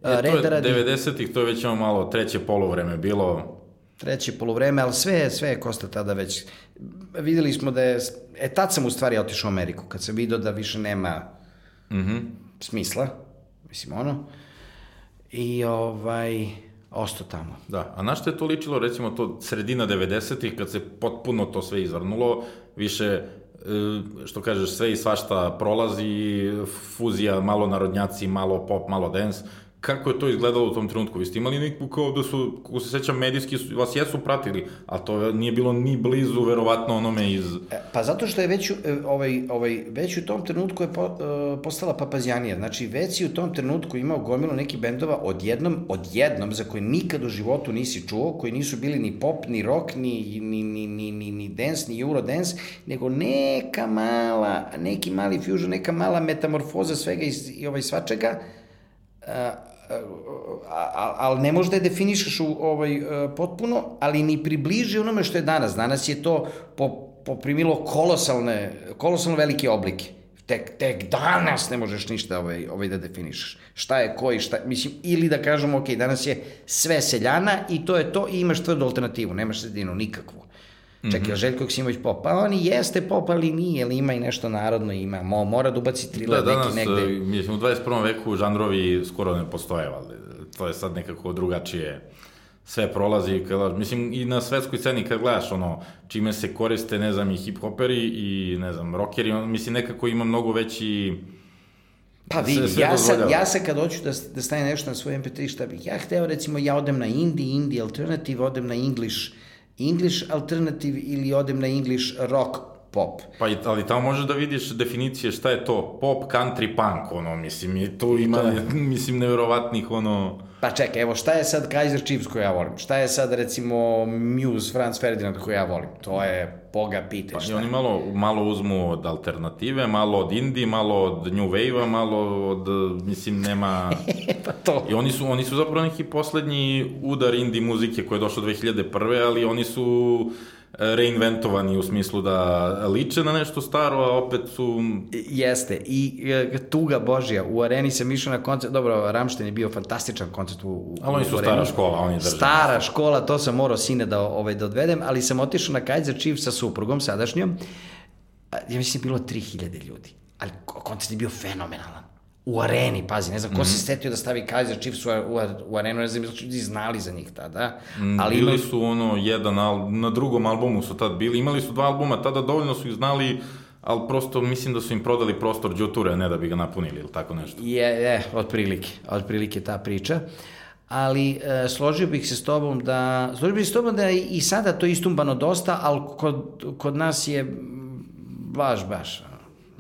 e, Reda radi... 90-ih, to je već ono malo treće polovreme bilo, treće polovreme, ali sve, sve je Kosta tada već... Videli smo da je... E, tad sam u stvari otišao u Ameriku, kad sam vidio da više nema mm -hmm. smisla, mislim, ono. I, ovaj, ostao tamo. Da, a na što je to ličilo, recimo, to sredina 90-ih, kad se potpuno to sve izvrnulo, više e, što kažeš, sve i svašta prolazi, fuzija, malo narodnjaci, malo pop, malo dance, kako je to izgledalo u tom trenutku? Vi ste imali neku kao da su, kako se sećam, medijski su, vas jesu pratili, a to nije bilo ni blizu, verovatno, onome iz... E, pa zato što je već, e, ovaj, ovaj, već u tom trenutku je po, uh, postala papazjanija. Znači, već si u tom trenutku imao gomilu nekih bendova odjednom, odjednom, za koje nikad u životu nisi čuo, koji nisu bili ni pop, ni rock, ni, ni, ni, ni, ni, ni dance, ni eurodance, nego neka mala, neki mali fusion, neka mala metamorfoza svega i, i ovaj svačega, ali ne možeš da je definišeš u, ovaj, e, potpuno, ali ni približi onome što je danas. Danas je to poprimilo kolosalne, kolosalno velike oblike. Tek, tek danas ne možeš ništa ovaj, ovaj da definišeš. Šta je koji, šta, mislim, ili da kažemo, ok, danas je sve seljana i to je to i imaš tvrdu alternativu, nemaš sredinu nikakvu. Čekaj, mm -hmm. Željko Ksimović pop, pa on i jeste pop, ali nije, ali ima i nešto narodno, ima, mo, mora da ubaci thriller da, neki negde. Da, mislim, u 21. veku žanrovi skoro ne postoje, ali to je sad nekako drugačije sve prolazi, kada, mislim, i na svetskoj sceni kad gledaš, ono, čime se koriste, ne znam, i hip-hoperi i, ne znam, rockeri, on, mislim, nekako ima mnogo veći... Pa vidi, ja, sad, ja sad kad hoću da, da stane nešto na svoj MP3, šta bih ja hteo, recimo, ja odem na indie, indie alternative, odem na English, English alternative ili odem na English rock pop. Pa ali tamo možeš da vidiš definicije šta je to pop, country, punk, ono, mislim, i tu ima, to je. [LAUGHS] mislim, nevjerovatnih, ono... Pa čekaj, evo, šta je sad Kaiser Chiefs koju ja volim? Šta je sad, recimo, Muse, Franz Ferdinand koju ja volim? To je, boga pite, pa, šta? Oni malo, malo uzmu od alternative, malo od indie, malo od new wave-a, malo od, mislim, nema... [LAUGHS] pa to. I oni su, oni su zapravo neki poslednji udar indie muzike koji je došao 2001. ali oni su reinventovani u smislu da liče na nešto staro, a opet su... Jeste, i e, tuga Božja, u areni sam išao na koncert, dobro, Ramšten je bio fantastičan koncert u, u Ali oni su stara škola, oni drže. Stara škola, to sam morao sine da, ovaj, da odvedem, ali sam otišao na Kaiser Chiefs sa suprugom sadašnjom, ja mislim bilo 3000 ljudi, ali koncert je bio fenomenalan u areni, pazi, ne znam, ko mm -hmm. se mhm. setio da stavi Kaiser Chiefs u, u, u arenu, ne znam, ljudi znali za njih tada. Mm, ali bili imali... su ono, jedan, al, na drugom albumu su tad bili, imali su dva albuma, tada dovoljno su ih znali, ali prosto mislim da su im prodali prostor džuture, ne da bi ga napunili ili tako nešto. Je, je, otprilike, otprilike ta priča. Ali e, složio bih se s tobom da, složio bih se s tobom da je i sada to istumbano dosta, ali kod, kod nas je baš, baš,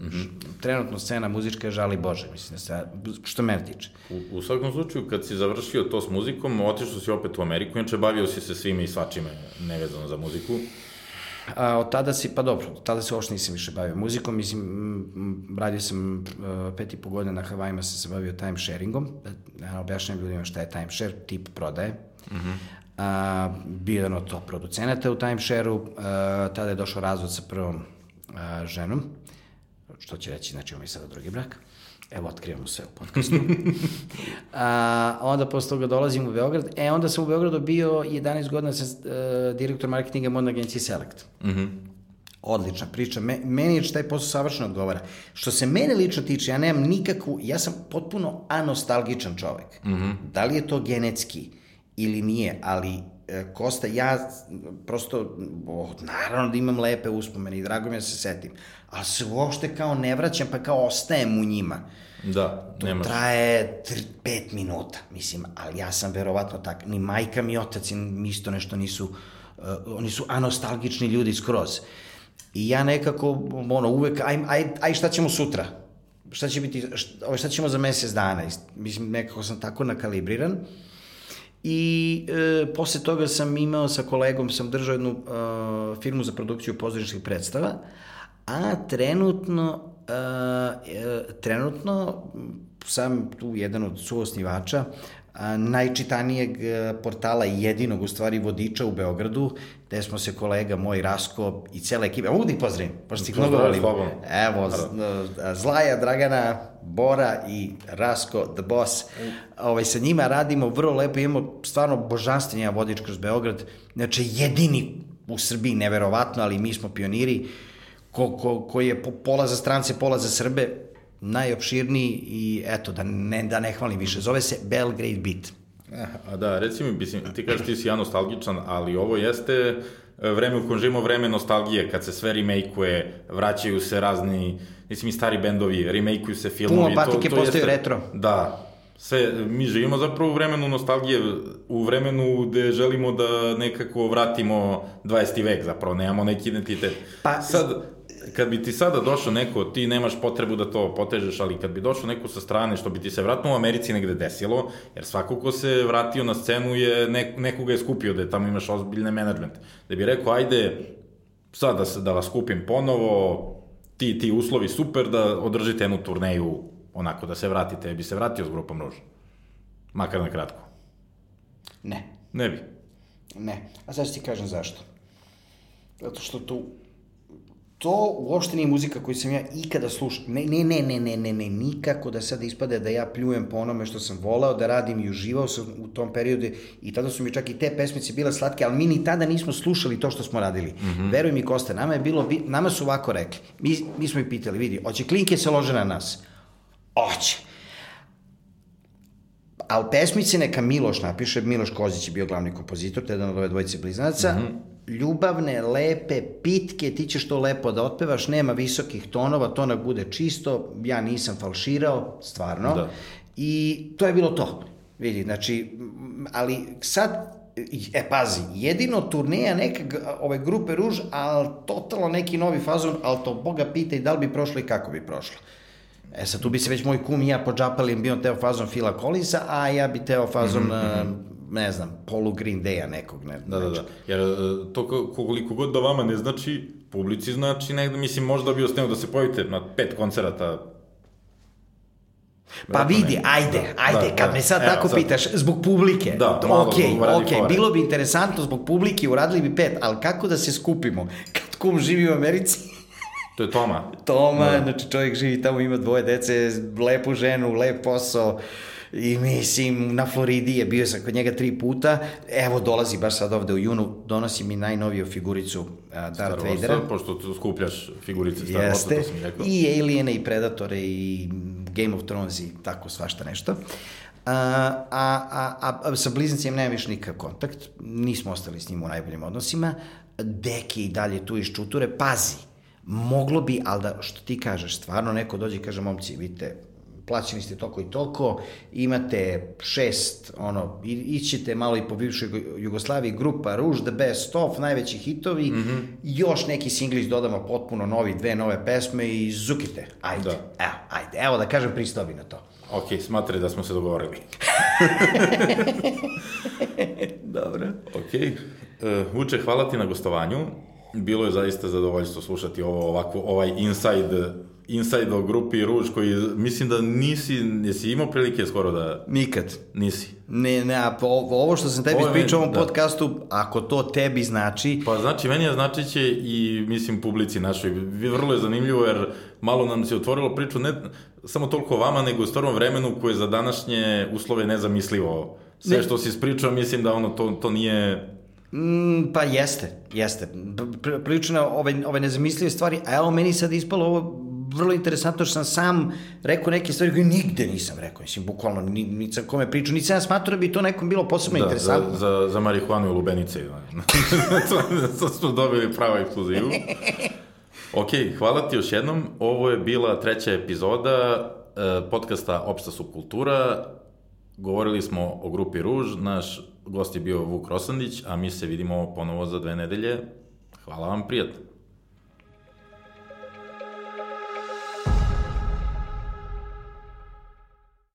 Mm -hmm. Trenutno scena muzička je žali Bože, mislim, se, što mene tiče. U, u svakom slučaju, kad si završio to s muzikom, otišao si opet u Ameriku, inače bavio si se svime i svačime nevezano za muziku. A, od tada si, pa dobro, od tada se uopšte nisam više bavio muzikom, mislim, radio sam uh, pet i po godina na Havajima sam se bavio time sharingom, da ja objašnjam ljudima šta je time share, tip prodaje. Mm -hmm. A, bio jedan od top producenata u timeshare-u, tada je došao razvod sa prvom a, ženom, što će reći, znači imamo i sada drugi brak. Evo, otkrivamo sve u podcastu. [LAUGHS] A, onda posle toga dolazim u Beograd. E, onda sam u Beogradu bio 11 godina sa uh, direktor marketinga modne agencije Select. Mm -hmm. Odlična priča. Me, meni je taj posao savršeno odgovara. Što se mene lično tiče, ja nemam nikakvu, ja sam potpuno anostalgičan čovek. Mm -hmm. Da li je to genetski ili nije, ali Kosta, ja prosto, oh, naravno da imam lepe uspomene i drago mi je da se setim, ali se uopšte kao ne vraćam, pa kao ostajem u njima. Da, To nemaš. traje 5 minuta, mislim, ali ja sam verovatno tak, ni majka mi otac mi isto nešto nisu, uh, oni su anostalgični ljudi skroz. I ja nekako, ono, uvek, aj, aj, aj šta ćemo sutra? Šta će biti, šta, ovaj, šta ćemo za mesec dana? Mislim, nekako sam tako nakalibriran. I e, posle toga sam imao sa kolegom, sam držao jednu e, firmu za produkciju pozorišnih predstava, a trenutno, e, e, trenutno sam tu jedan od suosnivača najčitanijeg e, portala i jedinog u stvari vodiča u Beogradu, gde smo se kolega moj Rasko i cela ekipa, mogu da ih pozdravim, pošto ih mnogo volim. Evo, z- Zlaja, Dragana, Bora i Rasko, the boss. Ovaj, sa njima radimo vrlo lepo, imamo stvarno božanstven jedan vodič kroz Beograd. Znači, jedini u Srbiji, neverovatno, ali mi smo pioniri, ko, ko, koji je po- pola za strance, pola za Srbe, najopširniji i eto, da ne, da ne hvalim više. Zove se Belgrade Beat. Eh, A da, reci mi, mislim, ti kažeš ti si ja nostalgičan, ali ovo jeste e, vreme u kojem živimo vreme nostalgije, kad se sve remake-uje, vraćaju se razni, mislim i stari bendovi, remake-uju se filmovi. Puno patike postaju retro. Da, sve, mi živimo zapravo u vremenu nostalgije, u vremenu gde želimo da nekako vratimo 20. vek zapravo, nemamo neki identitet. Pa- Sad, kad bi ti sada došao neko, ti nemaš potrebu da to potežeš, ali kad bi došao neko sa strane, što bi ti se vratno u Americi negde desilo, jer svako ko se vratio na scenu je, ne, nekoga je skupio, da je tamo imaš ozbiljne menadžment. Da bi rekao, ajde, sad da, se, da vas skupim ponovo, ti, ti uslovi super, da održite jednu turneju, onako, da se vratite, bi se vratio s grupom Ruž. Makar na kratko. Ne. Ne bi. Ne. A sad ti kažem zašto. Zato što tu to uopšte nije muzika koju sam ja ikada slušao. Ne, ne, ne, ne, ne, ne, ne, nikako da sad ispade da ja pljujem po onome što sam volao da radim i uživao sam u tom periodu i tada su mi čak i te pesmice bile slatke, ali mi ni tada nismo slušali to što smo radili. Mm -hmm. Veruj mi, Kosta, nama je bilo, bi- nama su ovako rekli. Mi, mi smo ih pitali, vidi, hoće klinke se lože na nas? Hoće. Ali pesmice neka Miloš napiše, Miloš Kozić je bio glavni kompozitor, to je jedan od ove dvojice blizanaca, mm -hmm. Ljubavne, lepe, pitke, ti ćeš to lepo da otpevaš, nema visokih tonova, to nek bude čisto, ja nisam falširao, stvarno, Da. i to je bilo to. Vidi, znači, ali sad, e, pazi, jedino turneja neka g- ove grupe Ruž, ali totalno neki novi fazon, ali to Boga pita i da li bi prošlo i kako bi prošlo. E sad, tu bi se već moj kum i ja pođapali, bio teo fazon Phila Collinsa, a ja bi teo fazon, mm -hmm. Ne znam, polu Green Day-a nekog. Ne, Da, da, da. Jer e, to ko- koliko god da vama ne znači, publici znači negde, mislim, možda bi ostao da se pojavite na pet koncerata. Pa vidi, ajde, Da, ajde, da, kad da. me sad Evo, tako sad- pitaš, zbog publike, Da, malo radi okej, fore. bilo bi interesantno zbog publike, uradili bi pet, ali kako da se skupimo? Kad kum živi u Americi, To je Toma. Toma, da. znači čovjek živi tamo, ima dvoje dece, lepu ženu, lep posao, i mislim, na Floridi je, bio sam kod njega tri puta, evo dolazi baš sad ovde u junu, donosi mi najnoviju figuricu uh, Darth Star Vadera. Warsa, pošto tu skupljaš figurice Star Warsa, Jeste, to sam rekao. i Aliene i Predatore i Game of Thrones i tako svašta nešto. A, a, a, a sa bliznacijem nema više nikakav kontakt, nismo ostali s njim u najboljim odnosima, Deki i dalje tu iz čuture, pazi, moglo bi, ali da, što ti kažeš, stvarno neko dođe i kaže, momci, vidite, plaćeni ste toliko i toliko, imate šest, ono, ićete malo i po bivšoj Jugo- Jugoslaviji, grupa Ruž, The Best Of, najveći hitovi, mm -hmm. još neki singli dodamo potpuno novi, dve nove pesme i zukite, ajde, Da. evo, ajde, evo da kažem pristobi na to. Ok, smatraj da smo se dogovorili. [LAUGHS] Dobro. Ok. Uh, Vuče, hvala ti na gostovanju. Bilo je zaista zadovoljstvo slušati ovo ovako, ovaj inside, inside o grupi Ruž koji mislim da nisi, jesi imao prilike skoro da Nikad. nisi. Ne, ne, a po, ovo što sam tebi Ovo ispričao u ovom da. podcastu, ako to tebi znači, Pa znači, meni je znači će i, mislim, publici našoj. Vrlo je zanimljivo jer malo nam se otvorilo priču, ne samo toliko vama, nego u stvarnom vremenu koje je za današnje uslove nezamislivo. Sve Ne. što si ispričao, mislim da ono, to, to nije... Mm, pa jeste, jeste. Prilično ove, ove nezamislive stvari, a evo meni sad ispalo ovo vrlo interesantno što sam sam rekao neke stvari koje nigde nisam rekao, mislim, bukvalno, ni, ni sam kome pričao, nisam ja smatrao da bi to nekom bilo posebno da, interesantno. Za, za, za marihuanu i lubenice. [LAUGHS] to, to smo dobili pravo ekskluzivu. Ok, hvala ti još jednom. Ovo je bila treća epizoda e, podcasta Opšta subkultura. Govorili smo o grupi Ruž, naš gost je bio Vuk Rosandić, a mi se vidimo ponovo za dve nedelje. Hvala vam, prijatno.